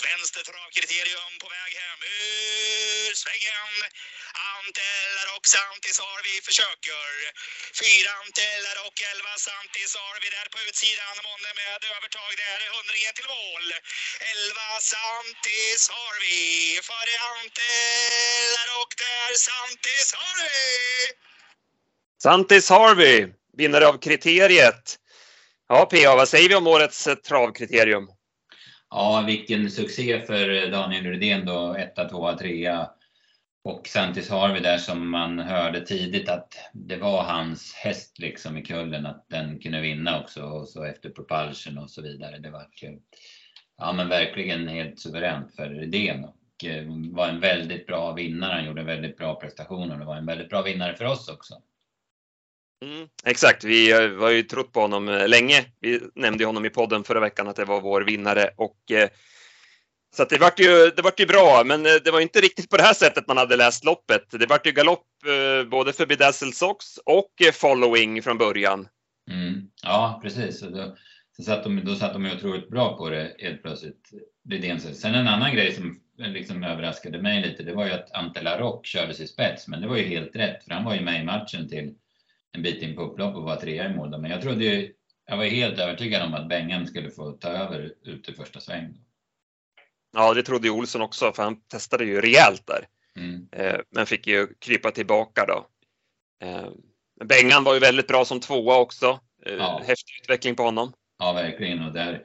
Svenskt travkriterium på väg hem ur svängen. Antellar och Santis har vi försöker. Fyra Antellar och elva Santis har vi där på utsidan. Månne med övertag. Det är hundringen till mål. Elva Santis har vi. Före Antellar och där Santis har vi. Santis Harvey, vinnare av kriteriet. Ja, PA, vad säger vi om årets travkriterium? Ja, vilken succé för eh, Daniel Rydén då, etta, tvåa, trea. Och Santis Harvey där som man hörde tidigt att det var hans häst liksom i kullen, att den kunde vinna också och så efter propulsion och så vidare. Det var ju, ja men verkligen helt suveränt för Rydén och eh, var en väldigt bra vinnare. Han gjorde väldigt bra prestationer och var en väldigt bra vinnare för oss också. Mm, exakt, vi eh, har ju trott på honom eh, länge. Vi nämnde honom i podden förra veckan att det var vår vinnare och eh, så att det vart ju, det vart ju bra, men eh, det var inte riktigt på det här sättet man hade läst loppet. Det vart ju galopp både för Bedazzled Sox och Following från början. Mm, ja, precis. Så då, så satt de, då satt de ju otroligt bra på det helt plötsligt. Sen en annan grej som liksom överraskade mig lite, det var ju att Ante Larocque kördes i spets, men det var ju helt rätt, för han var ju med i matchen till en bit in på upplopp och var trea i mål. Men jag trodde ju, jag var helt övertygad om att Bengan skulle få ta över ut i första sväng. Ja, det trodde ju Olsson också, för han testade ju rejält där. Mm. Eh, men fick ju krypa tillbaka då. Eh, Bengan var ju väldigt bra som tvåa också. Eh, ja. Häftig utveckling på honom. Ja, verkligen. Och där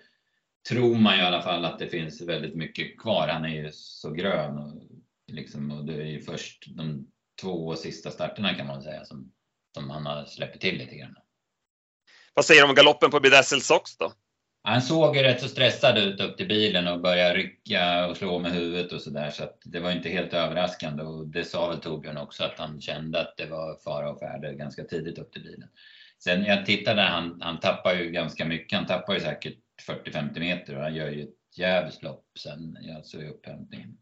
tror man i alla fall att det finns väldigt mycket kvar. Han är ju så grön och, liksom, och det är ju först de två sista starterna kan man säga som som han har släppt till lite grann. Vad säger du om galoppen på Bedazzled Sox då? Han såg ju rätt så stressad ut upp till bilen och började rycka och slå med huvudet och sådär så att det var inte helt överraskande och det sa väl Torbjörn också att han kände att det var fara och färde ganska tidigt upp till bilen. Sen jag tittade, han, han tappar ju ganska mycket. Han tappar ju säkert 40-50 meter och han gör ju ett jävligt lopp sen alltså i upphämtningen.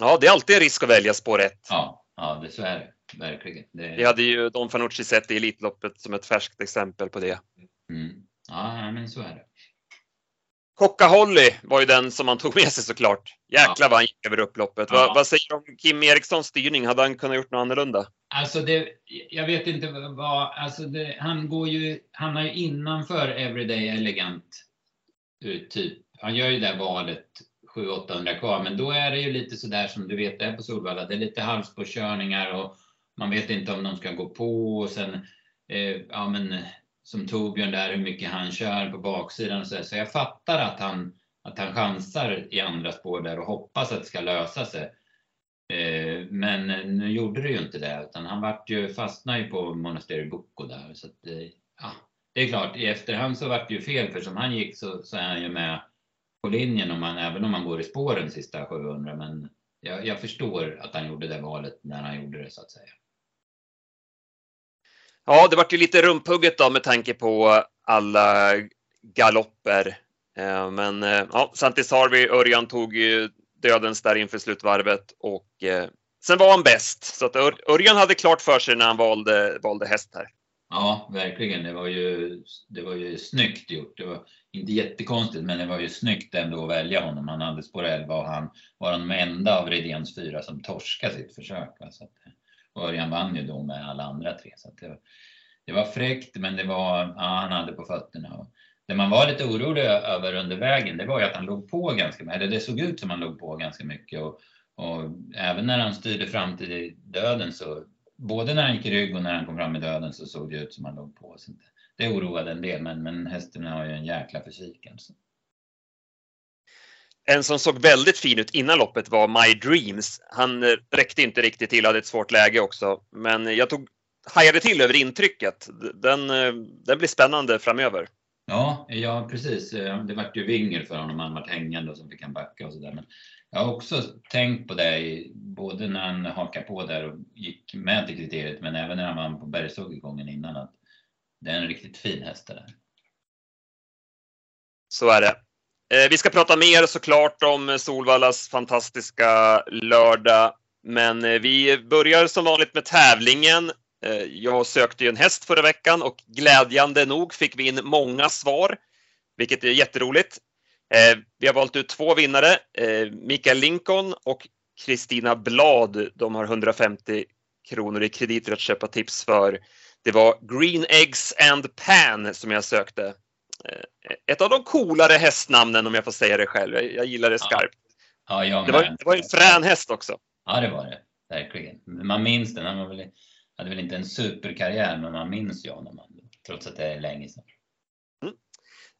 Ja, det är alltid en risk att välja spår 1. Ja, ja det så är det verkligen. Det... Vi hade ju Don Fanucci sett i Elitloppet som ett färskt exempel på det. Mm. Ja, men så är det. Kocka Holly var ju den som man tog med sig såklart. Jäklar ja. vad han gick över upploppet. Ja. Vad, vad, säger du om Kim Erikssons styrning? Hade han kunnat gjort något annorlunda? Alltså, det, jag vet inte vad, alltså det, han går ju, han är ju innanför Everyday Elegant. Typ. Han gör ju det valet 700-800 kvar, men då är det ju lite sådär som du vet det är på Solvalla. Det är lite halvspårskörningar och man vet inte om de ska gå på och sen, eh, ja men som Torbjörn där, hur mycket han kör på baksidan och så. Så jag fattar att han, att han chansar i andra spår där och hoppas att det ska lösa sig. Eh, men nu gjorde det ju inte det, utan han vart ju, fastnade ju på Monastery Bucco där. Så att, eh, ja, det är klart, i efterhand så vart det ju fel, för som han gick så, så är han ju med på linjen om man, även om man går i spåren sista 700. Men jag, jag förstår att han gjorde det valet när han gjorde det så att säga. Ja, det vart ju lite rumphugget då med tanke på alla galopper. Eh, men eh, ja, Santis Harvey, Örjan tog ju dödens där inför slutvarvet och eh, sen var han bäst. Så att Örjan hade klart för sig när han valde, valde häst här. Ja, verkligen. Det var ju, det var ju snyggt gjort. Det var inte jättekonstigt, men det var ju snyggt ändå att välja honom. Han hade spår 11 och han var den enda av Redéns fyra som torskade sitt försök. Så och Örjan vann ju då med alla andra tre. Så det, det, var fräckt, men det var, ja, han hade på fötterna. Och det man var lite orolig över under vägen, det var ju att han låg på ganska mycket. Eller det såg ut som han låg på ganska mycket. Och, och även när han styrde fram till döden så, både när han gick i rygg och när han kom fram i döden så såg det ut som han låg på. Så det oroade en del, men, men hästen har ju en jäkla fysik alltså. En som såg väldigt fin ut innan loppet var My Dreams. Han eh, räckte inte riktigt till, hade ett svårt läge också. Men jag tog, hajade till över intrycket. Den, eh, den blir spännande framöver. Ja, ja precis. Eh, det vart ju vingel för honom. Han vart hängande och så fick han backa och sådär. Men jag har också tänkt på det, både när han hakade på där och gick med till kriteriet, men även när han vann på Bergshugg gången innan. Att det är en riktigt fin häst det där. Så är det. Eh, vi ska prata mer såklart om Solvallas fantastiska lördag. Men eh, vi börjar som vanligt med tävlingen. Eh, jag sökte ju en häst förra veckan och glädjande nog fick vi in många svar, vilket är jätteroligt. Vi har valt ut två vinnare, Mikael Lincoln och Kristina Blad. De har 150 kronor i krediter att köpa tips för. Det var Green Eggs and Pan som jag sökte. Eh, ett av de coolare hästnamnen om jag får säga det själv. Jag, jag gillar det skarpt. Ja, jag Det var, det var en frän häst också. Ja, det var det. Verkligen. Man minns den. Han var väl, hade väl inte en superkarriär, men man minns ju honom trots att det är länge sedan.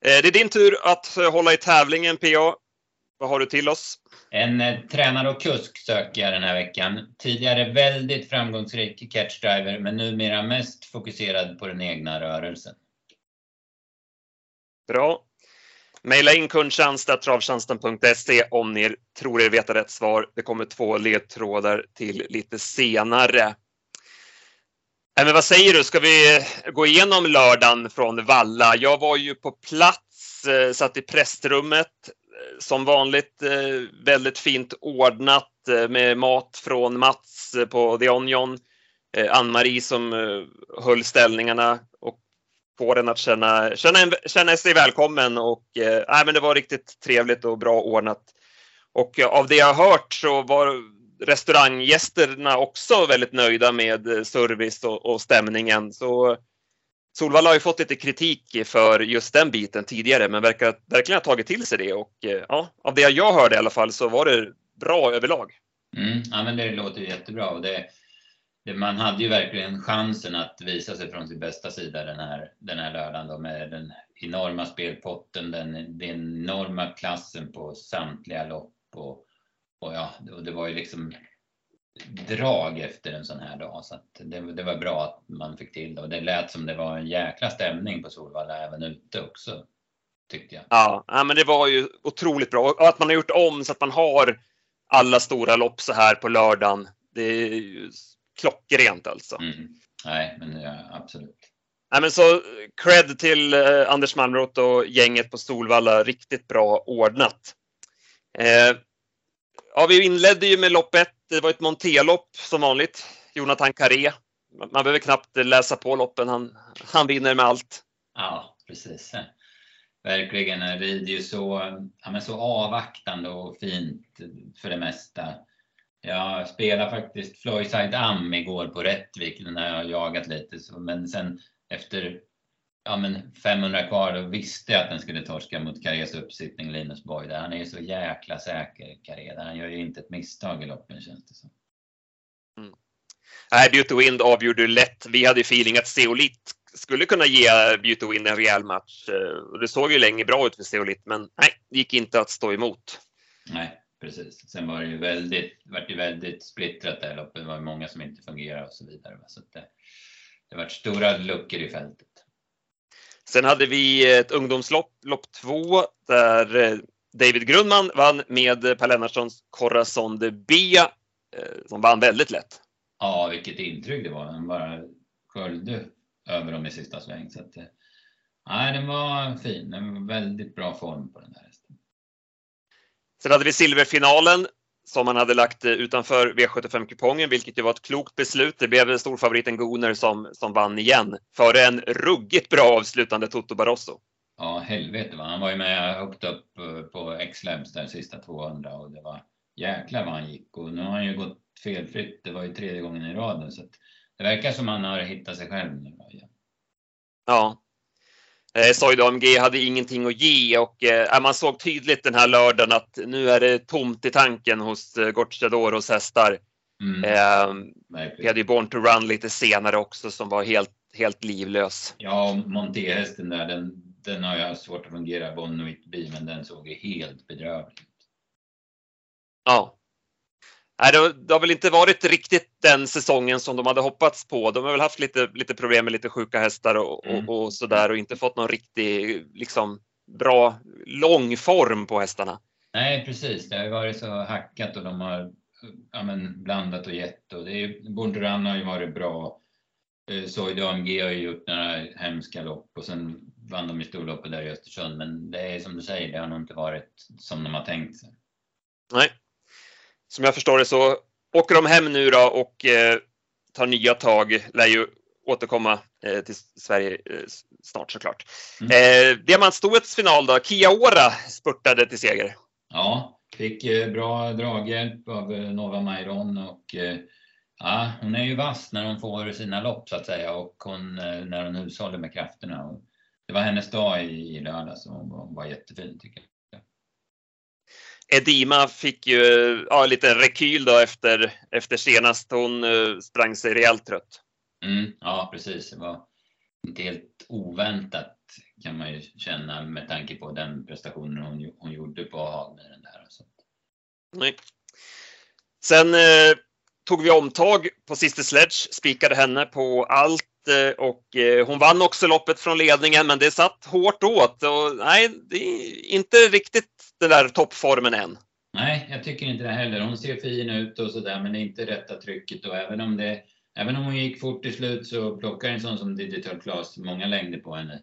Eh, Det är din tur att eh, hålla i tävlingen PA. Vad har du till oss? En eh, tränare och kusk söker jag den här veckan. Tidigare väldigt framgångsrik catchdriver, men numera mest fokuserad på den egna rörelsen. Bra. Maila in kundtjänst.travtjänsten.se om ni tror er veta rätt svar. Det kommer två ledtrådar till lite senare. Äh, men vad säger du, ska vi eh, gå igenom lördagen från Valla? Jag var ju på plats, eh, satt i prästrummet. Eh, som vanligt väldigt fint ordnat med mat från Mats på The Onion. Ann-Marie som höll ställningarna och få den att känna, känna, en, känna sig välkommen och eh, men det var riktigt trevligt och bra ordnat. Och eh, av det jag har hört så var restauranggästerna också väldigt nöjda med eh, service och, och stämningen. Så Solvalla har ju fått lite kritik för just den biten tidigare men verkar verkligen ha tagit till sig det och eh, ja, av det jag hörde i alla fall så var det bra överlag. Mm, ja, men det låter jättebra. Och det, man hade ju verkligen chansen att visa sig från sin bästa sida den här, den här lördagen då, med den enorma spelpotten, den, den enorma klassen på samtliga lopp. Och, och ja, och det var ju liksom drag efter en sån här dag. Så att det, det var bra att man fick till det. Och det lät som det var en jäkla stämning på Solvalla även ute också. Tyckte jag. Ja, ja, men det var ju otroligt bra och att man har gjort om så att man har alla stora lopp så här på lördagen. Det är klockrent alltså. Mm. Nej, men ja, absolut. Nej, men så cred till eh, Anders Malmroth och gänget på Solvalla. Riktigt bra ordnat. Eh, ja, vi inledde ju med lopp ett. Det var ett Montelopp som vanligt. Jonathan Carré. Man man behöver knappt läsa på loppen. Han, han vinner med allt. Ja, precis. Verkligen. Han rider ju så, ja, men så avvaktande och fint för det mesta. Jag spelade faktiskt Floyside Am igår på Rättvik när jag har jagat lite. Så, men sen efter ja, men 500 kvar då visste jag att den skulle torska mot Carrés uppsittning Linus. Där. Han är ju så jäkla säker, Carré. Han gör ju inte ett misstag i loppen känns det som. Nej, Beauty Wind avgjorde lätt. Vi hade feeling att Zeolit skulle kunna ge Beauty Wind en rejäl match. Eh, Det såg ju länge bra ut för Zeolit, men nej, det gick inte att stå emot. Nej, precis. Sen var det ju väldigt, vart ju väldigt splittrat det här loppet. Det var många som inte fungerade och så vidare. Så det, det var stora luckor i fältet. Sen hade vi ett ungdomslopp, lopp två, där eh, David Grundman vann med Per Lennartssons Corazon de Bia, eh, som vann väldigt lätt. Ja, vilket intryck det var. Han bara sköljde över dem i sista sväng. Så att, eh, nej, den var fin. Den var väldigt bra form på den där. Sen hade vi silverfinalen som man hade lagt eh, utanför V75-kupongen, vilket ju var ett klokt beslut. Det blev storfavoriten Gunnar som, som vann igen före en ruggigt bra avslutande Toto Barroso. Ja, helvete vad han var ju med högt upp eh, på X-Labs där sista 200 och det var jäklar vad han gick och nu har han ju gått felfritt. Det var ju tredje gången i rad nu så det verkar som han har hittat sig själv nu. igen. Ja. Eh, Soid AMG hade ingenting att ge och eh, man såg tydligt den här lördagen att nu är det tomt i tanken hos eh, Gocciadoros hästar. Mm, Eh, vi hade ju Born to Run lite senare också som var helt, helt livlös. Ja, Monté-hästen där, den, den har jag svårt att fungera, Bonnoit B, men den såg ju helt bedrövlig ut. Ja. Nej, det, har- väl inte varit riktigt den säsongen som de hade hoppats på. De har väl haft lite, lite problem med lite sjuka hästar och, Mm. och, och sådär och inte fått någon riktig liksom, bra lång form på hästarna. Nej, precis. Det har ju varit så hackat och de har ja, men, blandat och gett. Och det är, har ju varit bra. Eh, Soid AMG har ju gjort några hemska lopp och sen vann de ju storloppet där i Östersund. Men det är som du säger, det har nog inte varit som de har tänkt sig. Nej. Som jag förstår det så åker de hem nu då och eh, tar nya tag. Lär ju återkomma eh, till Sverige eh, snart såklart. Mm. Eh, Diamantstoets final då, Kiaora spurtade till seger. Ja, fick eh, bra draghjälp av eh, Nova Mairon och eh, ja, hon är ju vass när hon får sina lopp så att säga och hon, när hon hushåller med krafterna. Och det var hennes dag i, i lördags och hon var, var jättefin tycker jag. Edima fick ju ja, lite rekyl då efter, efter senast. Hon eh, sprang sig rejält trött. Mm, ja, precis. Det var inte helt oväntat kan man ju känna med tanke på den prestationen hon, hon gjorde på Hagmyren. Där. Så. Nej. Sen eh, tog vi omtag på Sister Sledge, spikade henne på allt eh, och eh, hon vann också loppet från ledningen men det satt hårt åt och nej, det är inte riktigt den där toppformen än. Nej, jag tycker inte det heller. Hon ser fin ut och sådär men det är inte rätta trycket och även om det Även om hon gick fort i slut så plockar en sån som Digital Class många längder på henne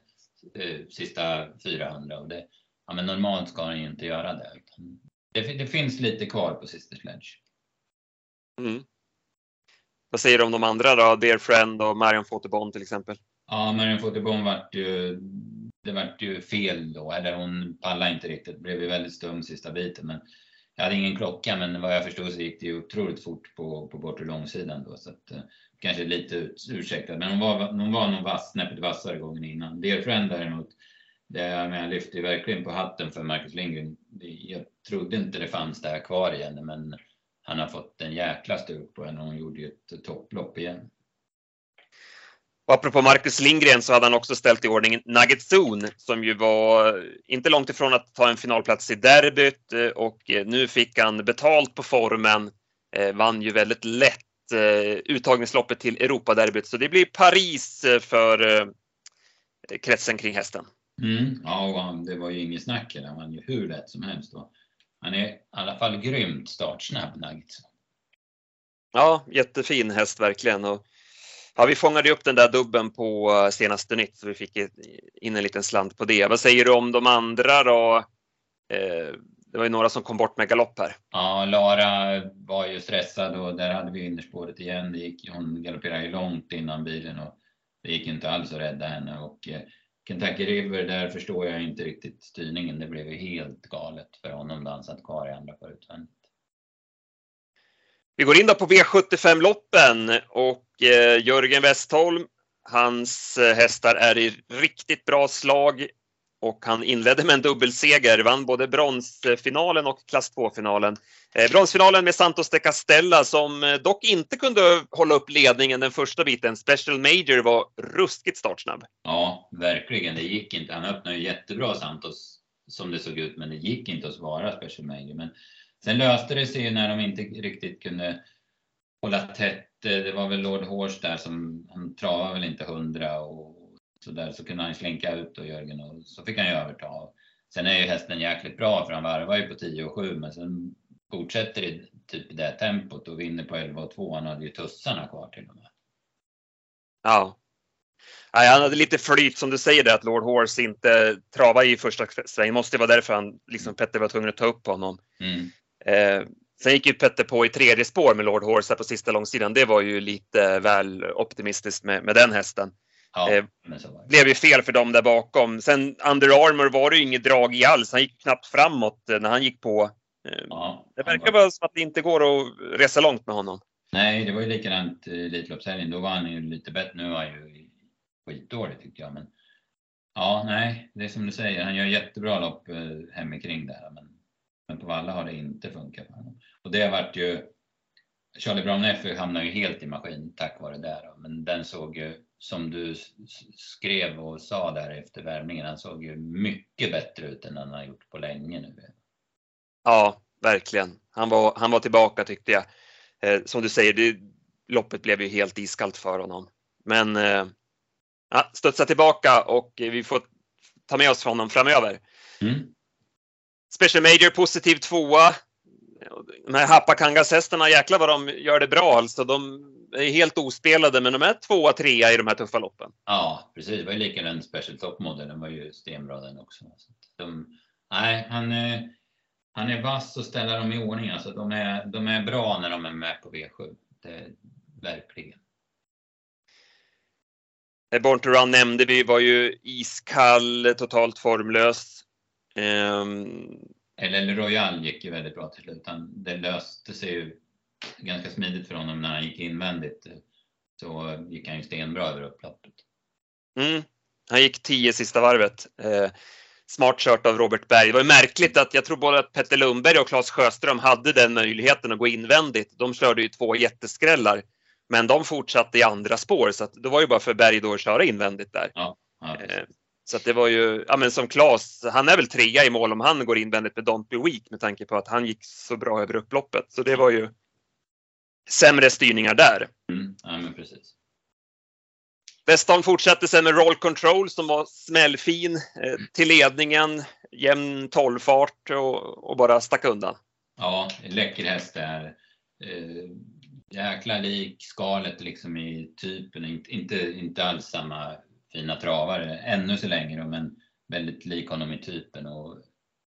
eh, sista 400 och det, ja, men normalt ska hon ju inte göra det. Det, det finns lite kvar på Sister Sledge. Mm. Vad säger du om de andra då? Dear Friend och Marion Fotobon till exempel? Ja, Marion Fotobon vart ju, det vart ju fel då, eller hon pallade inte riktigt. Blev ju väldigt stum sista biten. Men jag hade ingen klocka, men vad jag förstod så gick det ju otroligt fort på, på bortre långsidan då. Så att, eh, kanske lite ut, ursäktad, men hon var, hon var nog vass, snäppet vassare gången innan. Dear Friend däremot, det, men jag lyfte ju verkligen på hatten för Marcus Lindgren. Jag trodde inte det fanns där kvar igen, men han har fått en jäkla stuk på henne och hon gjorde ju ett topplopp igen. Och apropå Marcus Lindgren så hade han också ställt i ordning Nugget Zone som ju var inte långt ifrån att ta en finalplats i derbyt eh, och eh, nu fick han betalt på formen. Eh, vann ju väldigt lätt uttagningsloppet till Europaderbyt så det blir Paris för kretsen kring hästen. Mm, ja, det var ju inget snack Han vann ju hur lätt som helst. Då. Han är i alla fall grymt startsnabb, Nugget. Ja, jättefin häst verkligen. Och Ja, vi fångade upp den där dubben på eh, senaste nytt så vi fick in en liten slant på det. Vad säger du om de andra då? Eh, det var ju några som kom bort med galopp här. Ja, Lara var ju stressad och där hade vi innerspåret igen. Det gick, hon galopperade ju långt innan bilen och det gick inte alls att rädda henne. Och eh, Kentucky River, där förstår jag inte riktigt styrningen. Det blev ju helt galet för honom då han satt kvar i andra på utvändigt. Vi går in då på V75-loppen och eh, Jörgen Westholm, hans eh, hästar är i riktigt bra slag och han inledde med en dubbelseger, vann både bronsfinalen och klass 2-finalen. Eh, bronsfinalen med Santos de Castella som eh, dock inte kunde hålla upp ledningen den första biten. Special Major var ruskigt startsnabb. Ja, verkligen. Det gick inte. Han öppnade ju jättebra Santos som det såg ut, men det gick inte att svara Special Major. Men Sen löste det sig när de inte riktigt kunde hålla tätt. Eh, det var väl Lord Horse där som, han travade väl inte hundra och så där så kunde han slinka ut och Jörgen och så fick han ju överta. Sen är ju hästen jäkligt bra för han varvar ju på 10 och 7 men sen fortsätter i typ det tempot och vinner på 11 och 2. Han hade ju tussarna kvar till och med. Ja. Nej, han hade lite flyt som du säger det att Lord Horse inte travade i första sväng. måste vara därför han liksom Petter var tvungen att ta upp honom. Mm. Eh, sen gick ju Petter på i tredje spår med Lord Horse på sista långsidan. Det var ju lite väl optimistiskt med, med den hästen. Ja, eh, blev ju fel för dem där bakom. Sen Under Armour var det ju inget drag i alls. Han gick knappt framåt eh, när han gick på. Eh, ja, det verkar vara som att det inte går att resa långt med honom. Nej, det var ju likadant i Elitloppshelgen. Då var han ju lite bättre. Nu var han ju skitdålig tyckte jag. Men ja, nej, det är som du säger. Han gör jättebra lopp eh, hemikring där. Men men på Valla har det inte funkat för honom. Och det har varit ju Charlie Brown hamnade ju helt i maskin tack vare det. Då. Men den såg ju, som du skrev och sa där efter värmningen, han såg ju mycket bättre ut än han har gjort på länge nu. Ja, verkligen. Han var, han var tillbaka tyckte jag. Eh, som du säger, det, loppet blev ju helt iskallt för honom. Men eh, ja, studsa tillbaka och vi får ta med oss honom framöver. Mm. Special Major positiv tvåa. De här Hapakangas hästarna, jäklar vad de gör det bra alltså. De är helt ospelade men de är tvåa, trea i de här tuffa loppen. Ja, precis. Det var ju likadant Special Top Model. Den var ju stenbra den också. De, nej, han, han är vass och ställer dem i ordning. Alltså, de, är, de är bra när de är med på V7. Det, verkligen. Eh, Born to Run nämnde vi, var ju iskall, totalt formlös. Um, eller Royal gick ju väldigt bra till slut. Han, det löste sig ju ganska smidigt för honom när han gick invändigt. Så gick han ju stenbra över upploppet. Mm. Han gick 10 sista varvet. Eh, smart kört av Robert Berg. Det var ju märkligt att jag tror både att Petter Lundberg och Claes Sjöström hade den möjligheten att gå invändigt. De körde ju två jätteskrällar. Men de fortsatte i andra spår så att det var ju bara för Berg då att köra invändigt där. Ja, ja, eh, så att det var ju, ja men som Claes, han är väl trea i mål om han går invändigt med Don't Be Weak med tanke på att han gick så bra över upploppet. Så det var ju sämre styrningar där. Mm, ja men precis. Westholm fortsatte sen med roll control som var smällfin eh, till ledningen, jämn tolvfart och, och, bara stack undan. Ja, läcker häst där. Eh, jäkla lik skalet liksom i typen, inte, inte alls samma fina travare ännu så länge då, men väldigt lik honom i typen och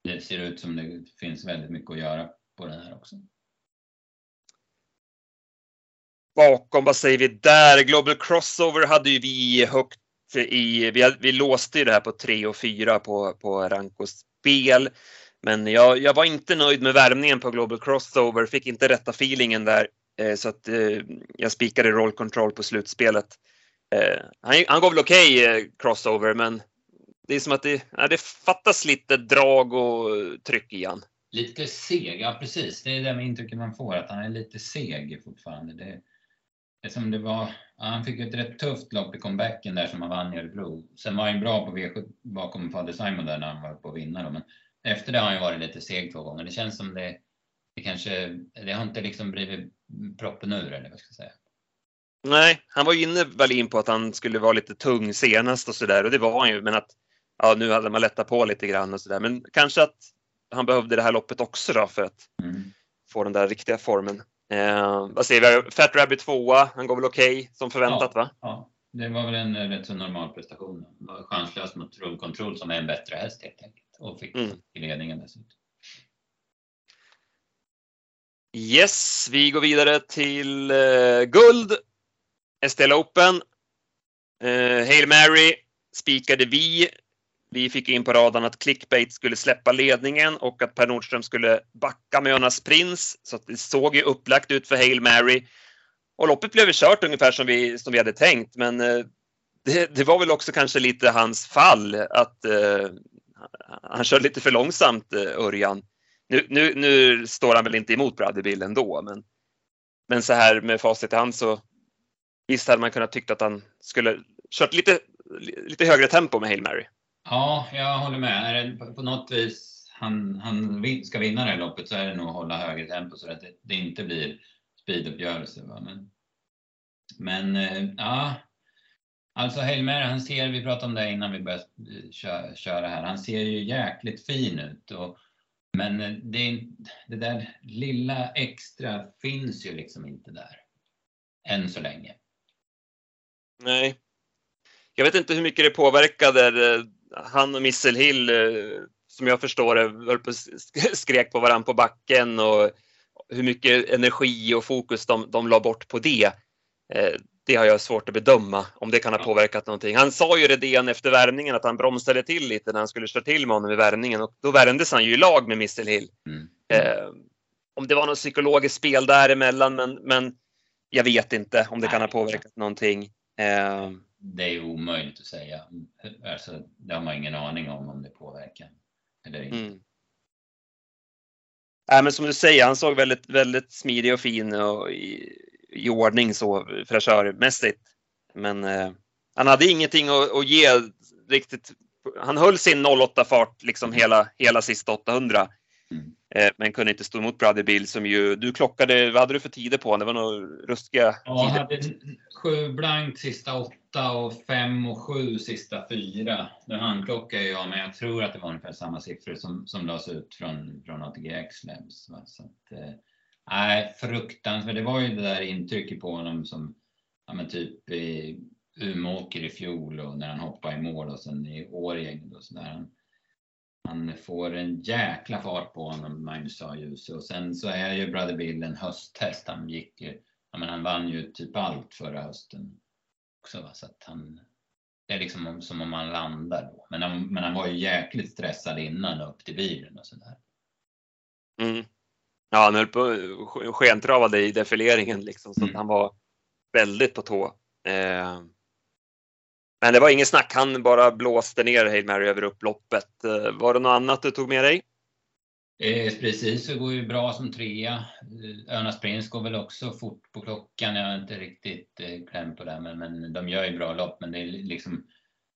det ser ut som det finns väldigt mycket att göra på den här också bakom, vad säger vi där? Global Crossover hade ju vi högt i, vi, vi låste ju det här på 3 och 4 på, på Rankos spel. Men jag, jag var inte nöjd med värmningen på Global Crossover, fick inte rätta feelingen där. Eh, så att eh, jag spikade roll control på slutspelet. Eh, han, han går väl okej okay, crossover, men det är som att det, ja, det fattas lite drag och tryck i han. Lite seg, ja precis. Det är det intrycket man får, att han är lite seg fortfarande. Det, som det var, han fick ett rätt tufft lopp i comebacken där som han vann i Örebro. Sen var han bra på V7 bakom Fader Simon där när han var på att vinna. Då. Men efter det har han ju varit lite seg två gånger. Det känns som det, det kanske, det har inte liksom blivit proppen ur eller vad ska jag säga. Nej, han var ju inne väl in på att han skulle vara lite tung senast och sådär och det var han ju. Men att ja, nu hade man lättat på lite grann och sådär. Men kanske att han behövde det här loppet också då för att mm. få den där riktiga formen. Eh, vad säger vi? Fat Rabbit tvåa, han går väl okej okay, som förväntat ja, va? Ja, det var väl en rätt så normal prestation. Var chanslös mot Roll Control som är en bättre häst helt enkelt och fick mm. i ledningen dessutom. Yes, vi går vidare till uh, guld. Estelle Open. Eh, Hail Mary spikade vi vi fick in på radarn att Clickbait skulle släppa ledningen och att Per Nordström skulle backa med Önas Prins. Så det såg ju upplagt ut för Hail Mary. Och loppet blev kört ungefär som vi, som vi hade tänkt, men eh, det, det, var väl också kanske lite hans fall att eh, han körde lite för långsamt, eh, Örjan. Nu, nu, nu står han väl inte emot Bradley Bill ändå, men, men så här med facit i hand så visst hade man kunnat tycka att han skulle kört lite, lite högre tempo med Hail Mary. Ja, jag håller med. Är det på något vis han, han ska vinna det här loppet så är det nog att hålla högre tempo så att det, det inte blir speeduppgörelse. Men, men eh, ja, alltså Helmer, han ser, vi pratade om det innan vi började eh, köra, köra här, han ser ju jäkligt fin ut. Och, men eh, det, det där lilla extra finns ju liksom inte där. Än så länge. Nej. Jag vet inte hur mycket det påverkade eh, han och Missel Hill, eh, som jag förstår det, skrek på varandra på backen och hur mycket energi och fokus de, de la bort på det. Eh, det har jag svårt att bedöma om det kan ha påverkat någonting. Han sa ju Redén efter värmningen att han bromsade till lite när han skulle köra till med honom i värmningen och då värmdes han ju i lag med Missel Hill. Mm. Eh, om det var något psykologiskt spel däremellan men, men jag vet inte om det kan ha påverkat någonting. Eh, det är omöjligt att säga. Alltså, det har man ingen aning om om det påverkar eller inte. Mm. Nej, men som du säger, han såg väldigt, väldigt smidig och fin och i, i ordning så fräschörmässigt. Men eh, han hade ingenting att, att, ge riktigt. Han höll sin 08 fart liksom hela, hela sista 800. Mm. Eh, men kunde inte stå emot Brother Bill som ju, du klockade, vad hade du för tider på honom? Det var nog ruskiga ja, tider. Jag hade sju blankt sista åtta och fem och sju sista fyra. Nu handklockar jag, men jag tror att det var ungefär samma siffror som, som lades ut från, från ATGX Labs. Så att, eh, nej, fruktansvärt. Det var ju det där intrycket på honom som, ja men typ i Umeåker i fjol och när han hoppade i mål och sen i Årjäng och sådär han får en jäkla fart på honom, Magnus A. Djuse. Och sen så är ju Brother Bill en hösthäst. Han gick ju, ja, men han vann ju typ allt förra hösten också. Va? Så att han, det är liksom som om man landar då. Men han, men han var ju jäkligt stressad innan upp till bilen och sådär. Mm. Ja, han höll på skentravade i defileringen liksom så Mm. att han var väldigt på tå. Eh, men det var inget snack, han bara blåste ner Hail Mary över upploppet. Eh, var det något annat du tog med dig? Eh, precis, det går ju bra som trea. Eh, Örnas Prins går väl också fort på klockan. Jag har inte riktigt eh, kläm på det, men, men de gör ju bra lopp. Men det är liksom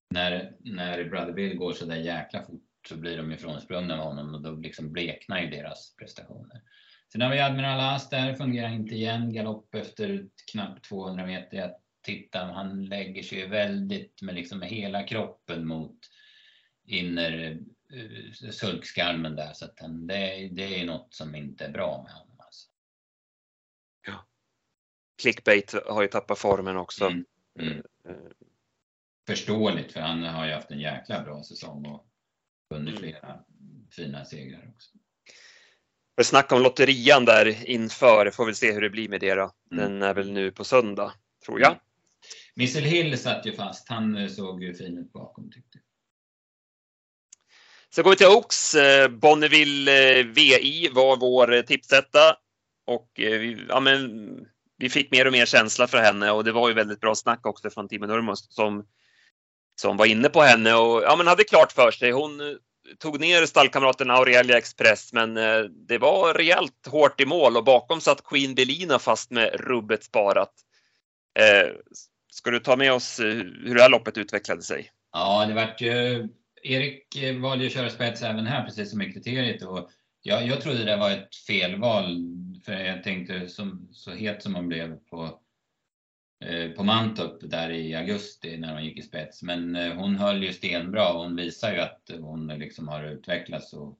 när, när Brother Bill går så där jäkla fort så blir de ifrånsprungna med honom och då liksom bleknar ju deras prestationer. Sen har vi Admiral As där, fungerar inte igen. Galopp efter knappt 200 meter. Jag tittar, han lägger sig väldigt med liksom med hela kroppen mot inner eh, sulkskalmen där. Så att den, det, det är något som inte är bra med honom. Alltså. Clickbait har ju tappat formen också. Mm. Mm. Förståeligt, för han har ju haft en jäkla bra säsong och vunnit Mm. flera fina segrar också. Vi snackade om lotterian där inför, får väl se hur det blir med det då. Mm. Den är väl nu på söndag, tror jag. Missel Hill satt ju fast. Han eh, såg ju fin ut bakom tyckte jag. Så går vi till Oaks. Eh, Bonneville eh, VI var vår tipsetta. Och vi, ja, men, vi fick mer och mer känsla för henne och det var ju väldigt bra snack också från Timo Nurmos som, som var inne på henne och ja, men hade klart för sig. Hon tog ner stallkamraten Aurelia Express men det var rejält hårt i mål och bakom satt Queen Belina fast med rubbet sparat. Eh, ska du ta med oss eh, hur det här loppet utvecklade sig? Ja, det vart ju... Erik eh, valde ju att köra spets även här, precis som i kriteriet. Och jag, jag trodde det var ett felval, för jag tänkte som, så het som hon blev på, eh, på Mantorp där i augusti när hon gick i spets. Men eh, hon höll ju stenbra och hon visar ju att hon liksom har utvecklats. Och,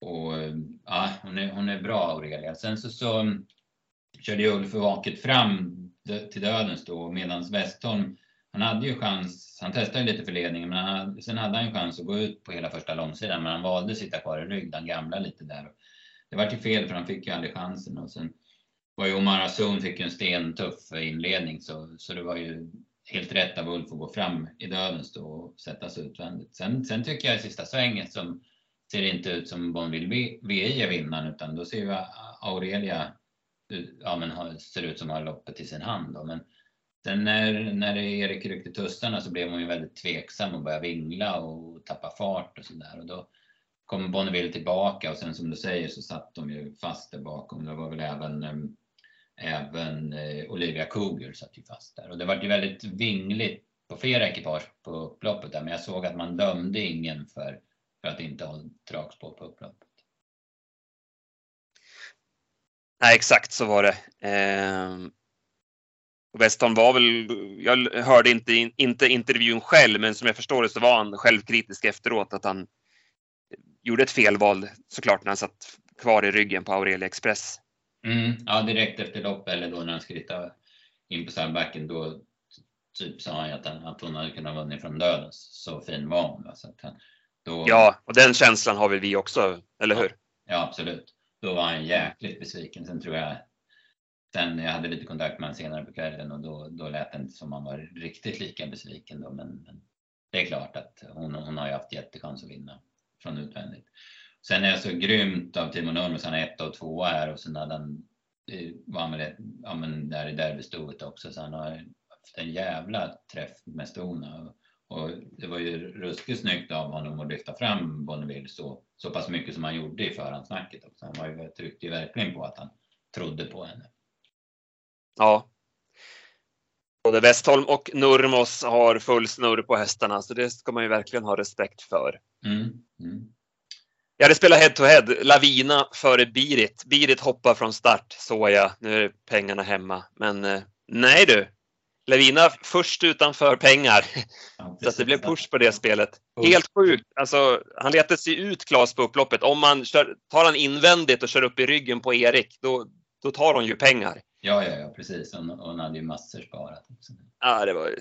och eh, ja, hon är, hon är bra Aurelia. Sen så, så körde ju Ulf Vaket fram till dödens då medan Westholm han hade ju chans, han testade lite för ledningen, men han, hade- sen hade han ju chans att gå ut på hela första långsidan, men han valde att sitta kvar i rygg, den gamla lite där. Det var ju fel för han fick ju aldrig chansen och sen var ju Omar Azoun fick ju en stentuff inledning så, så det var ju helt rätt av Ulf att gå fram i dödens då och sätta sig utvändigt. Sen, sen tycker jag i sista svängen som ser inte ut som Bonville VI är vinnaren utan då ser vi Aurelia ja, men ser ut som har loppet i sin hand. Då. Men Sen när, när Erik ryckte tussarna så blev hon ju väldigt tveksam och började vingla och tappa fart och sådär. Och då kom Bonneville tillbaka och sen som du säger så satt de ju fast där bakom. Det var väl även, eh, även eh, Olivia Cougar satt ju fast där. Och det var ju väldigt vingligt på flera ekipage på upploppet där. Men jag såg att man dömde ingen för, för att inte ha dragspår på upploppet. Nej, exakt så var det. Eh, Westholm var väl, jag hörde inte, in- inte intervjun själv, men som jag förstår det så var han självkritisk efteråt att han gjorde ett felval såklart när han satt kvar i ryggen på Aurelia Express. Mm, ja, direkt efter lopp eller då när han hitta in på stallbacken då typ sa han ju att, han, att hon hade kunnat vunnit från dödens. Så fin var hon. Så att han, då, Ja, och den känslan har väl vi också, eller hur? ja, absolut. Då var han jäkligt besviken. Sen tror jag, sen jag hade lite kontakt med honom senare på kvällen och då, då lät det inte som han var riktigt lika besviken då. Men, men det är klart att hon, hon har ju haft jättechans att vinna från utvändigt. Sen är jag så grymt av Timo Nurmos, han är ett och tvåa här och sen hade han, var han väl ja men där i derbystoet också, så han har haft en jävla träff med stona. Och, det var ju ruskigt snyggt av honom att lyfta fram Bonneville så, så pass mycket som han gjorde i förhandsnacket också. Han var ju, tryckte ju verkligen på att han trodde på henne. Ja. Både Westholm och Nurmos har full snurr på hästarna, så det ska man ju verkligen ha respekt för. Mm, mm. Jag hade spelat head to head, Lavina före Birit. Birit hoppar från start, såg jag. Nu är pengarna hemma. Men eh, nej du. Lavina först utanför pengar. Ja, Så att det blev push på det spelet. Helt sjukt. Alltså, han letade sig ut Klas på upploppet. Om man kör, tar han invändigt och kör upp i ryggen på Erik, då, då tar hon ju pengar. Ja, ja, ja, precis. Hon, hon hade ju massor sparat. Också. Ja, det var ju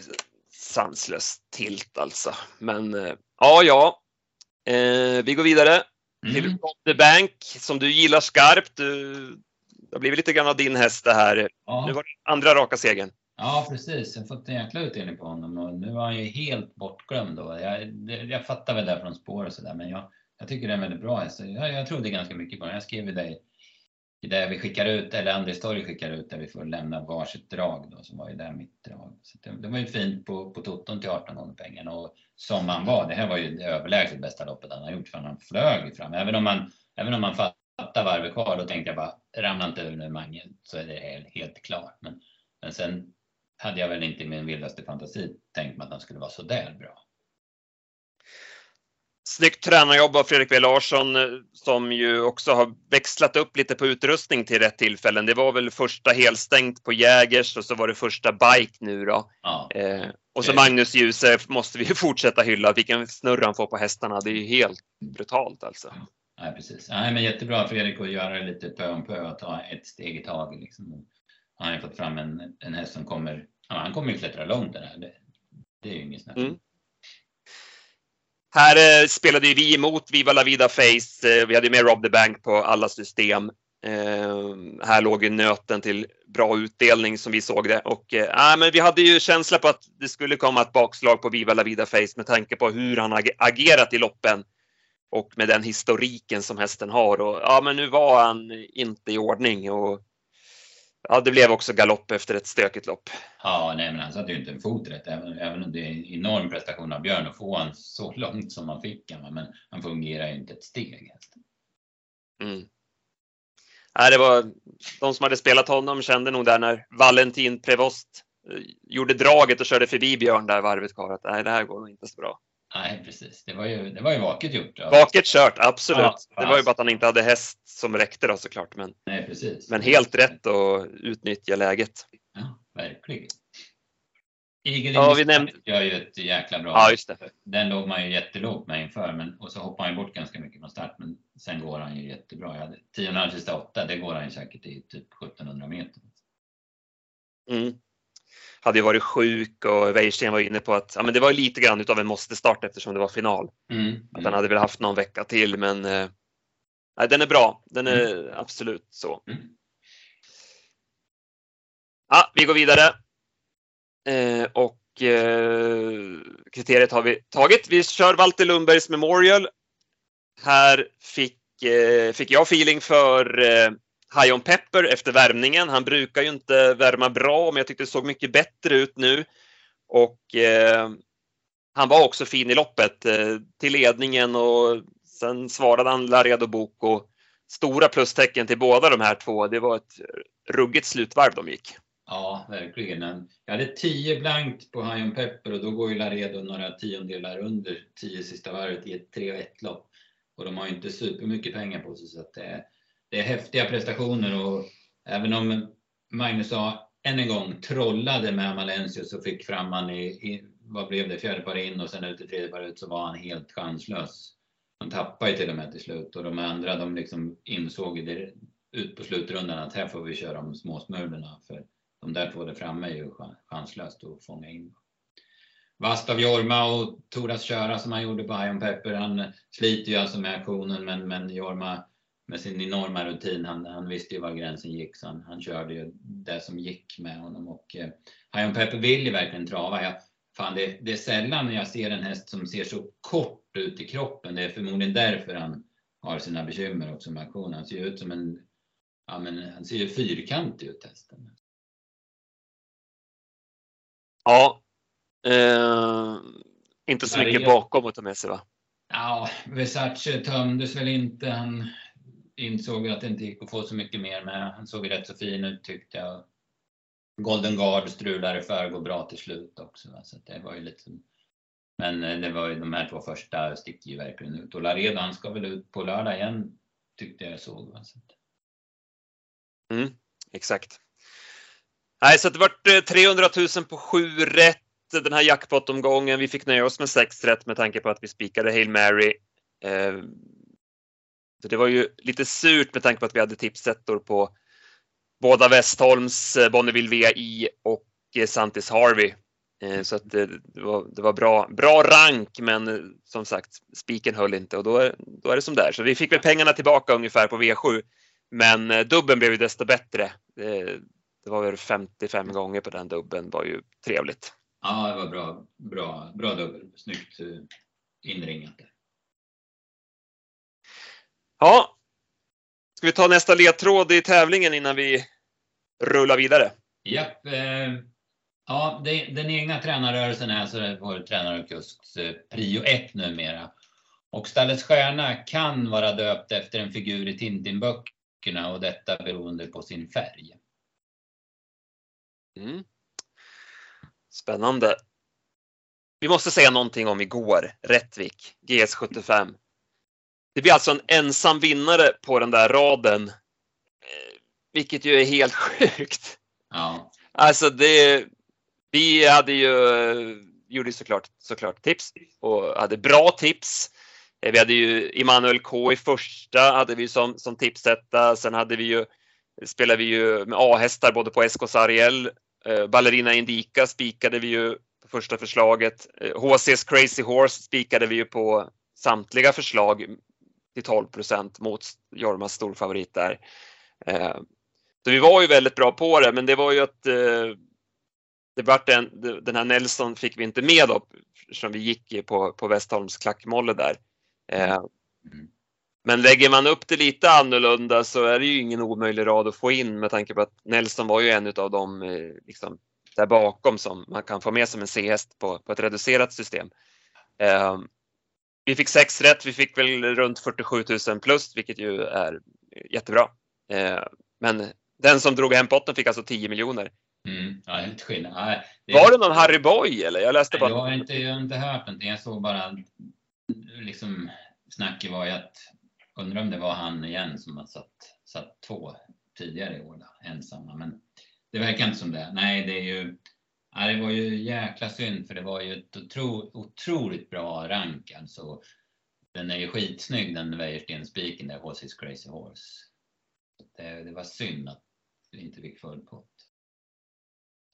sanslös tilt alltså. Men eh, ja, ja. Eh, vi går vidare till Mm. Rob the Bank som du gillar skarpt. Du, det har blivit lite grann av din häst det här. Nu Ja, var det andra raka segern. Ja, precis. Jag har fått en jäkla utdelning på honom och nu var han ju helt bortglömd. Då. Jag, jag fattar väl det från spår och sådär, men jag, jag tycker det är en väldigt bra häst. Jag, jag trodde ganska mycket på den. Jag skrev ju dig i det vi skickar ut, eller Andres Torg skickar ut, där vi får lämna varsitt drag då, som var ju där mitt drag. Så det, det var ju fint på, på toton till 18 gånger pengarna och som han var, det här var ju det överlägset bästa loppet han har gjort för han flög fram. Även om man, även om man fattar varvet kvar, då tänkte jag bara ramla inte ur nu Mange så är det helt, helt klart. Men, men sen hade jag väl inte i min vildaste fantasi tänkt mig att han skulle vara så där bra. Snyggt tränarjobb av Fredrik W Larsson eh, som ju också har växlat upp lite på utrustning till rätt tillfällen. Det var väl första helstängt på Jägers och så var det första bike nu då. Ja. Eh, och så Magnus Djuse måste vi fortsätta hylla. Vilken snurr han får på hästarna. Det är ju helt brutalt alltså. Ja, precis. Ja, men jättebra Fredrik att göra det lite pö om pö, att ta ett steg i taget. Liksom. Han har fått fram en, en häst som kommer, ja, han kommer ju klättra långt den här. Det, det är ju inget snack. Mm. Här eh, spelade vi emot Viva La Vida Face. Eh, vi hade med Rob the Bank på alla system. Eh, här låg ju nöten till bra utdelning som vi såg det och eh, men vi hade ju känsla på att det skulle komma ett bakslag på Viva La Vida Face med tanke på hur han ag agerat i loppen och med den historiken som hästen har och ja, men nu var han inte i ordning och Ja, det blev också galopp efter ett stökigt lopp. Ja, nej, men han satte ju inte en fot rätt. Även, även om det är en enorm prestation av Björn att få han så långt som han fick han. Men han fungerar ju inte ett steg. Mm. Nej, det var, de som hade spelat honom kände nog där när Valentin Prevost eh, gjorde draget och körde förbi Björn där varvet kvar att nej, det här går nog inte så bra. Nej, precis. Det var ju, det var ju vaket gjort. Ja. Vaket kört, absolut. Ja, det var ju bara att han inte hade häst som räckte då såklart. Men, Nej, precis. men helt rätt att utnyttja läget. Ja, verkligen. Eagle ja, vi nämnde... gör ju ett jäkla bra. Ja, just det. Den låg man ju jättelågt med inför men, och så hoppar han bort ganska mycket från start. Men sen går han ju jättebra. Jag hade 10,5 sista 8, det går han ju säkert i typ 1700 meter. Mm hade ju varit sjuk och Weirsten var inne på att ja, men det var lite grann utav en måste-start eftersom det var final. Mm. Att han hade väl haft någon vecka till men eh, den är bra. Den är mm. absolut så. Mm. Ja, vi går vidare. Eh, och eh, kriteriet har vi tagit. Vi kör Walter Lundbergs Memorial. Här fick, eh, fick jag feeling för Hion High on Pepper efter värmningen. Han brukar ju inte värma bra, men jag tyckte det såg mycket bättre ut nu. Och eh, han var också fin i loppet eh, till ledningen och sen svarade han Laredo Boko. Stora plustecken till båda de här två. Det var ett ruggigt slutvarv de gick. Ja, verkligen. Jag hade 10 blankt på High on Pepper och då går ju Laredo några tiondelar under 10 sista varvet i ett 3 1 lopp. Och de har ju inte supermycket pengar på sig så att det det är häftiga prestationer och även om Magnus sa, än en gång trollade med Amalensius och fick fram han i, i, vad blev det, fjärde par in och sen ut i tredje par ut så var han helt chanslös. Han tappade ju till och med till slut och de andra de liksom insåg det, ut på slutrundan att här får vi köra om småsmulorna för de där två där framme är ju chanslöst att fånga in. Vast av Jorma och Toras köra som han gjorde på Ion Pepper. Han sliter ju alltså med aktionen men, men Jorma med sin enorma rutin. Han, han visste ju var gränsen gick så han, han körde ju det som gick med honom. Och eh, Pepper vill ju verkligen trava. Jag, fan, det, det, är sällan jag ser en häst som ser så kort ut i kroppen. Det är förmodligen därför han har sina bekymmer också med aktionen. Han ser ut som en, ja men han ser ju fyrkantig ut hästen. Ja. Eh, inte så mycket bakom att ta med sig va? Ja, Versace tömdes väl inte. Han insåg att det inte gick att få så mycket mer med. Han såg rätt så fin ut tyckte jag. Golden Guard strulade för går bra till slut också. Så det var ju lite men eh, det var ju de här två första sticker ju verkligen ut. Och Laredo han ska väl ut på lördag igen tyckte jag såg. Mm, exakt. Nej, så det vart eh, 300 000 på sju rätt den här jackpot-omgången. Vi fick nöja oss med sex rätt med tanke på att vi spikade Hail Mary. Eh, så det var ju lite surt med tanke på att vi hade tipsettor på båda Westholms, eh, Bonneville VI och eh, Santis Harvey. Eh, så att det, det, var, det var bra, bra rank men som sagt spiken höll inte och då är, då är det som det är. Så vi fick väl pengarna tillbaka ungefär på V7. Men dubben blev ju desto bättre. det var väl 55 gånger på den dubben, var ju trevligt. Ja, det var bra, bra, bra dubbel. Snyggt inringat. Ja, ska vi ta nästa ledtråd i tävlingen innan vi rullar vidare? Japp. Eh, ja, det, den egna tränarrörelsen är alltså vår tränare och kusks eh, prio ett numera. Och Stallets stjärna kan vara döpt efter en figur i Tintinböckerna och detta beroende på sin färg. Mm. Spännande. Vi måste säga någonting om igår, Rättvik, GS75. Det blir alltså en ensam vinnare på den där raden, eh, vilket ju är helt sjukt. Ja, Alltså det, vi hade ju, gjorde såklart, såklart tips och hade bra tips. Eh, Vi hade ju Emanuel K i första hade vi som, som tipsetta. Sen hade vi ju, spelade vi ju med A-hästar både på SK Sariel. Eh, Ballerina Indica spikade vi ju på första förslaget. Eh, HC's Crazy Horse spikade vi ju på samtliga förslag till 12% mot Jormas storfavorit där. Eh, så vi var ju väldigt bra på det, men det var ju att eh, det vart en, den här Nelson fick vi inte med då, som vi gick på, på Westholms klackmolle där. Eh, Mm. men lägger man upp det lite annorlunda så är det ju ingen omöjlig rad att få in med tanke på att Nelson var ju en av dem eh, liksom, där bakom som man kan få med som en C-häst på, på ett reducerat system. Vi fick sex rätt, vi fick väl runt 47 000 plus, vilket ju är jättebra. Eh, men den som drog hem potten fick alltså 10 miljoner. mm, ja helt skillnad. Nej, det- Var det någon Harry Boy eller? Jag läste bara. Jag har inte, jag har inte hört någonting. Jag såg bara liksom snacket var ju att undrar om det var han igen som har satt, satt två tidigare i år då, ensamma. Men det verkar inte som det. Nej, det är ju. Ja, det var ju jäkla synd för det var ju ett otro, otroligt bra rank alltså. Den är ju skitsnygg den Wäjersten-spiken där, HC's Crazy Horse. Det, det var synd att vi inte fick full pott.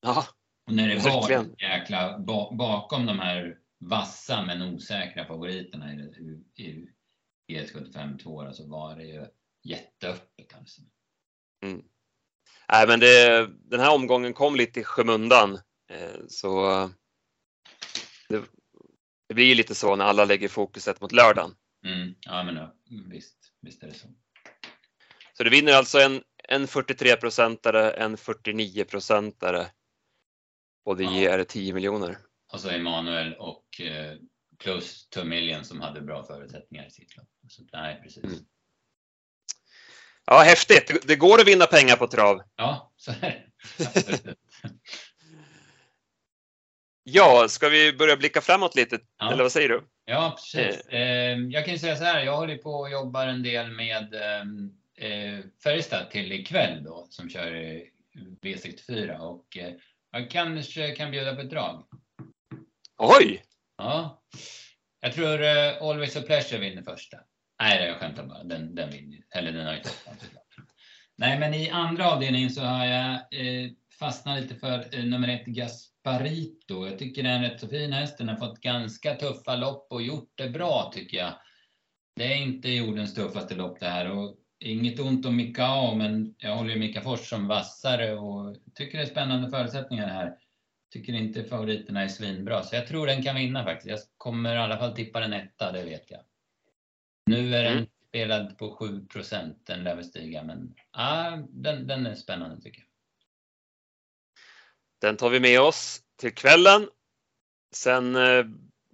Ja, Och när det var Verkligen. jäkla ba, bakom de här vassa men osäkra favoriterna i, i, i GS75 2 så var det ju jätteöppet alltså. Nej, men det, den här omgången kom lite i skymundan. Eh, Så det, det blir ju lite så när alla lägger fokuset mot lördagen. Mm, ja men ja, visst, visst är det så. Så du vinner alltså en, en 43 procentare, en 49 procentare och det Ja. ger 10 miljoner. Och så Emanuel och eh, Close to a Million som hade bra förutsättningar i sitt lopp. Så, nej, precis. Mm. Ja, häftigt! Det- Det går att vinna pengar på trav. Ja, så är det. Ja, ska vi börja blicka framåt lite? Ja. Eller vad säger du? Ja, precis. Eh, jag kan ju säga så här, jag håller på och jobbar en del med ehm, eh, Färjestad till ikväll då, som kör eh, V64 och eh, jag kanske kan bjuda på ett drag. Oj! Ja. Jag tror Always a Pleasure vinner första. Nej, jag skämtar bara. Den, den vinner Eller den har såklart. Nej, men i andra avdelningen så har jag fastnat lite för nummer ett Gasparito. Jag tycker det är en rätt så fin häst. Den har fått ganska tuffa lopp och gjort det bra tycker jag. Det är inte jordens tuffaste lopp det här och inget ont om Mikao, men jag håller ju Mika Fors som vassare och tycker det är spännande förutsättningar här. Tycker inte favoriterna är svinbra, så jag tror den kan vinna faktiskt. Jag kommer i alla fall tippa den etta, det vet jag. Nu är den Mm. spelad på 7 den lär väl stiga, men ah, den, den är spännande tycker jag. Den tar vi med oss till kvällen. Sen eh,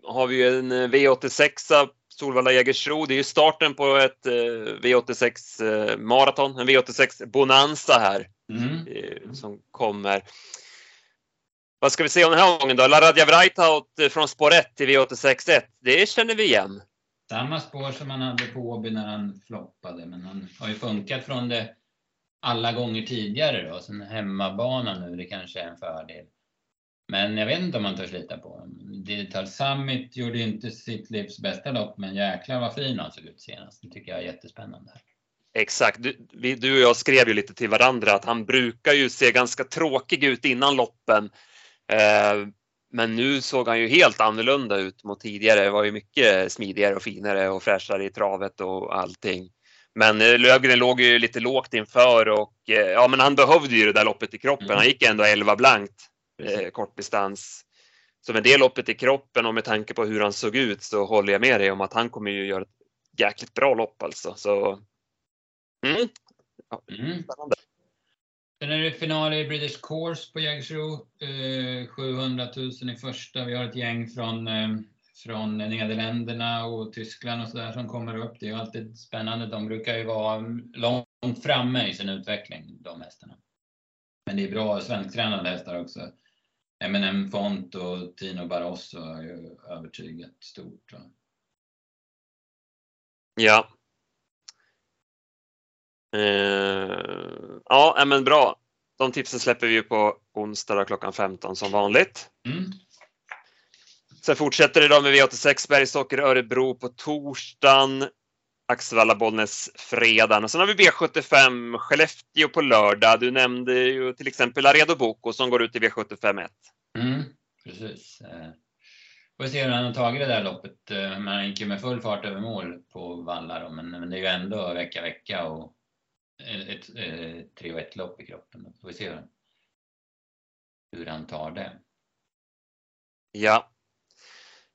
har vi ju en eh, V86 Solvalla Jägersro. Det är ju starten på ett eh, V86 eh, maraton, en V86 Bonanza här Mm. som kommer. Vad ska vi se om den här gången då? Laradja Vrajtaut från spår 1 till V86.1. Det känner vi igen. Samma spår som han hade på Åby när han floppade, men han har ju funkat från det alla gånger tidigare då. Sen hemmabana nu, det kanske är en fördel. Men jag vet inte om man törs lita på honom. Digital Summit gjorde ju inte sitt livs bästa lopp, men jäklar vad fin han såg ut senast. Det tycker jag är jättespännande. Exakt. Du, vi, du och jag skrev ju lite till varandra att han brukar ju se ganska tråkig ut innan loppen. Eh, men nu såg han ju helt annorlunda ut mot tidigare. Det var ju mycket smidigare och finare och fräschare i travet och allting. Men eh, Lövgren låg ju lite lågt inför och eh, ja, men han behövde ju det där loppet i kroppen. Mm. Han gick ändå 11 blankt eh, kortdistans. Så med det loppet i kroppen och med tanke på hur han såg ut så håller jag med dig om att han kommer ju göra ett jäkligt bra lopp alltså. Så mm, Mm. spännande. Sen är det final i British Course på Jägersro. Eh, 700 000 i första. Vi har ett gäng från, eh, från Nederländerna och Tyskland och sådär som kommer upp. Det är ju alltid spännande. De brukar ju vara långt framme i sin utveckling, de hästarna. Men det är bra svensktränade hästar också. M&M Font och Tino Barroso har ju övertygat stort. Ja. Eh, ja, men bra. De tipsen släpper vi ju på onsdag klockan 15 som vanligt. Mm. Sen fortsätter det då med V86 Bergsåker Örebro på torsdagen. Axevalla Bollnäs fredagen och sen har vi V75 Skellefteå på lördag. Du nämnde ju till exempel Laredo Boko som går ut i V75 1. Mm, precis. Eh, Får se hur han har tagit det där loppet. Eh, Men han gick ju med full fart över mål på Valla då. Men, men det är ju ändå vecka vecka och ett, ett, ett 3 och 1 lopp i kroppen. Får vi se hur, hur han tar det. Ja.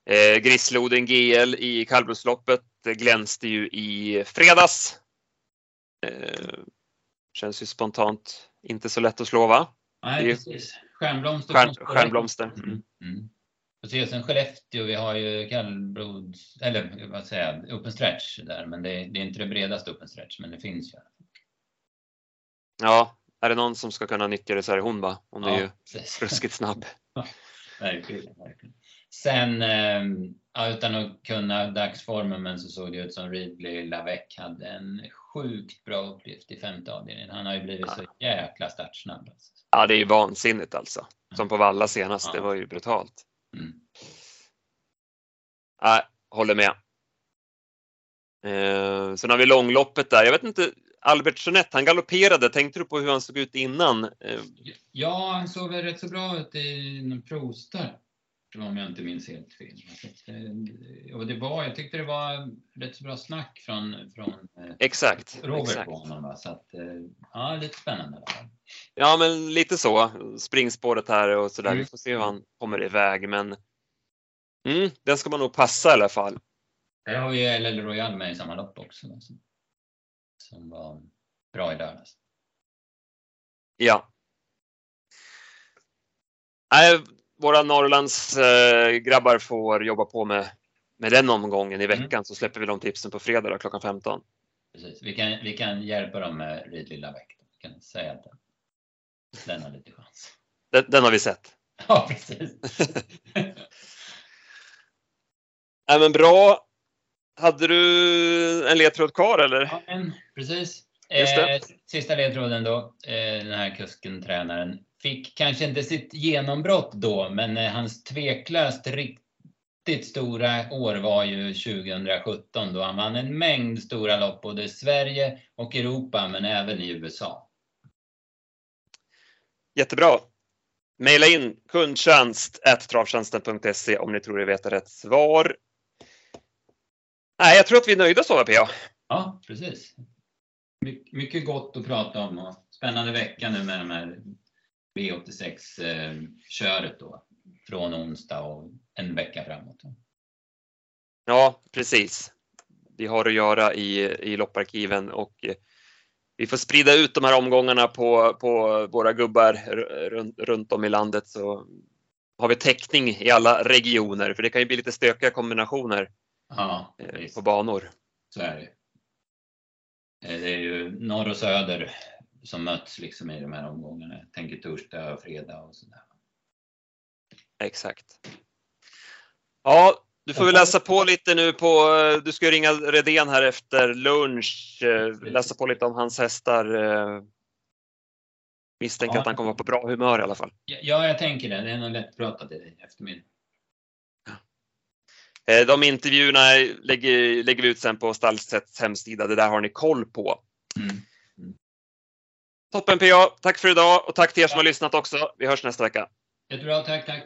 Eh, Grisloden GL i kallblodsloppet det glänste ju i fredags. Eh, känns ju spontant inte så lätt att slå va? Nej, är- precis. Stjärnblomster. Stjärn, stjärnblomster. Mm. Mm. Och se sen Skellefteå, vi har ju kallblods, eller vad säger jag, open stretch där. Men det, det är inte det bredaste open stretch, men det finns ju. Ja, är det någon som ska kunna nyttja det så är det hon va? Hon är ju precis. ruskigt snabb. Verkligen, verkligen. Sen, eh, ja, utan att kunna dagsformen, men så såg det ut som Ridley Lavec hade en sjukt bra uppgift i femte avdelningen. Han har ju blivit så jäkla startsnabb. Alltså. Ja, det är ju vansinnigt alltså. Som på Valla senast, Ja. det var ju brutalt. Mm. Nej, håller med. Eh, sen har vi långloppet där. Jag vet inte, Albert Jeanette, han galopperade. Tänkte du på hur han såg ut innan? Eh, Ja, han såg väl rätt så bra ut i en provstart. Om jag inte minns helt fel. Eh, Och det var, jag tyckte det var rätt så bra snack från, från eh, exakt. Robert exakt. på honom. Va? Så att, eh, ja, lite spännande. fall. Ja, men lite så. Springspåret här och sådär. Mm. Vi får se hur han kommer iväg, men mm, den ska man nog passa i alla fall. Där har vi LL Royal med i samma lopp också. Som, som var bra i lördags. Ja. Våra Norrlands eh, grabbar får jobba på med, med den omgången i Mm. veckan så släpper vi de tipsen på fredag då, klockan 15. Precis. Vi, kan, vi kan hjälpa dem med Ridley Lavec. då. Vi kan säga att den, den har lite chans. Den, den har vi sett. Ja, precis. Nej, men bra. Hade du en ledtråd kvar eller? Ja, men, precis. Eh, sista ledtråden då. Eh, den här kusken, tränaren, fick kanske inte sitt genombrott då, men eh, hans tveklöst riktigt stora år var ju 2017 då han vann en mängd stora lopp både i Sverige och Europa, men även i USA. Jättebra. Maila in kundtjänst travtjänsten.se om ni tror er veta rätt svar. Nej, jag tror att vi är nöjda så, PA. Ja, precis. My- mycket gott att prata om och spännande vecka nu med de här V86-köret då. Från onsdag och en vecka framåt. Ja, precis. Vi har att göra i, i lopparkiven och eh, vi får sprida ut de här omgångarna på, på våra gubbar runt, runt om i landet så har vi täckning i alla regioner för det kan ju bli lite stökiga kombinationer Ja, eh, på banor. så är det. Eh, Det är ju norr och söder som möts liksom i de här omgångarna. Jag tänker torsdag och fredag och sådär. Exakt. Ja, du får väl läsa på lite nu på, eh, du ska ju ringa Redén här efter lunch, eh, läsa på lite om hans hästar. eh, Misstänker Ja. att han kommer vara på bra humör i alla fall. Ja, jag tänker det. Det är nog lättpratat i eftermiddag. De intervjuerna lägger, lägger vi ut sen på Stallsets hemsida. Det där har ni koll på. Mm. Toppen PA, tack för idag och tack till er som har lyssnat också. Vi hörs nästa vecka. Jättebra, tack, tack.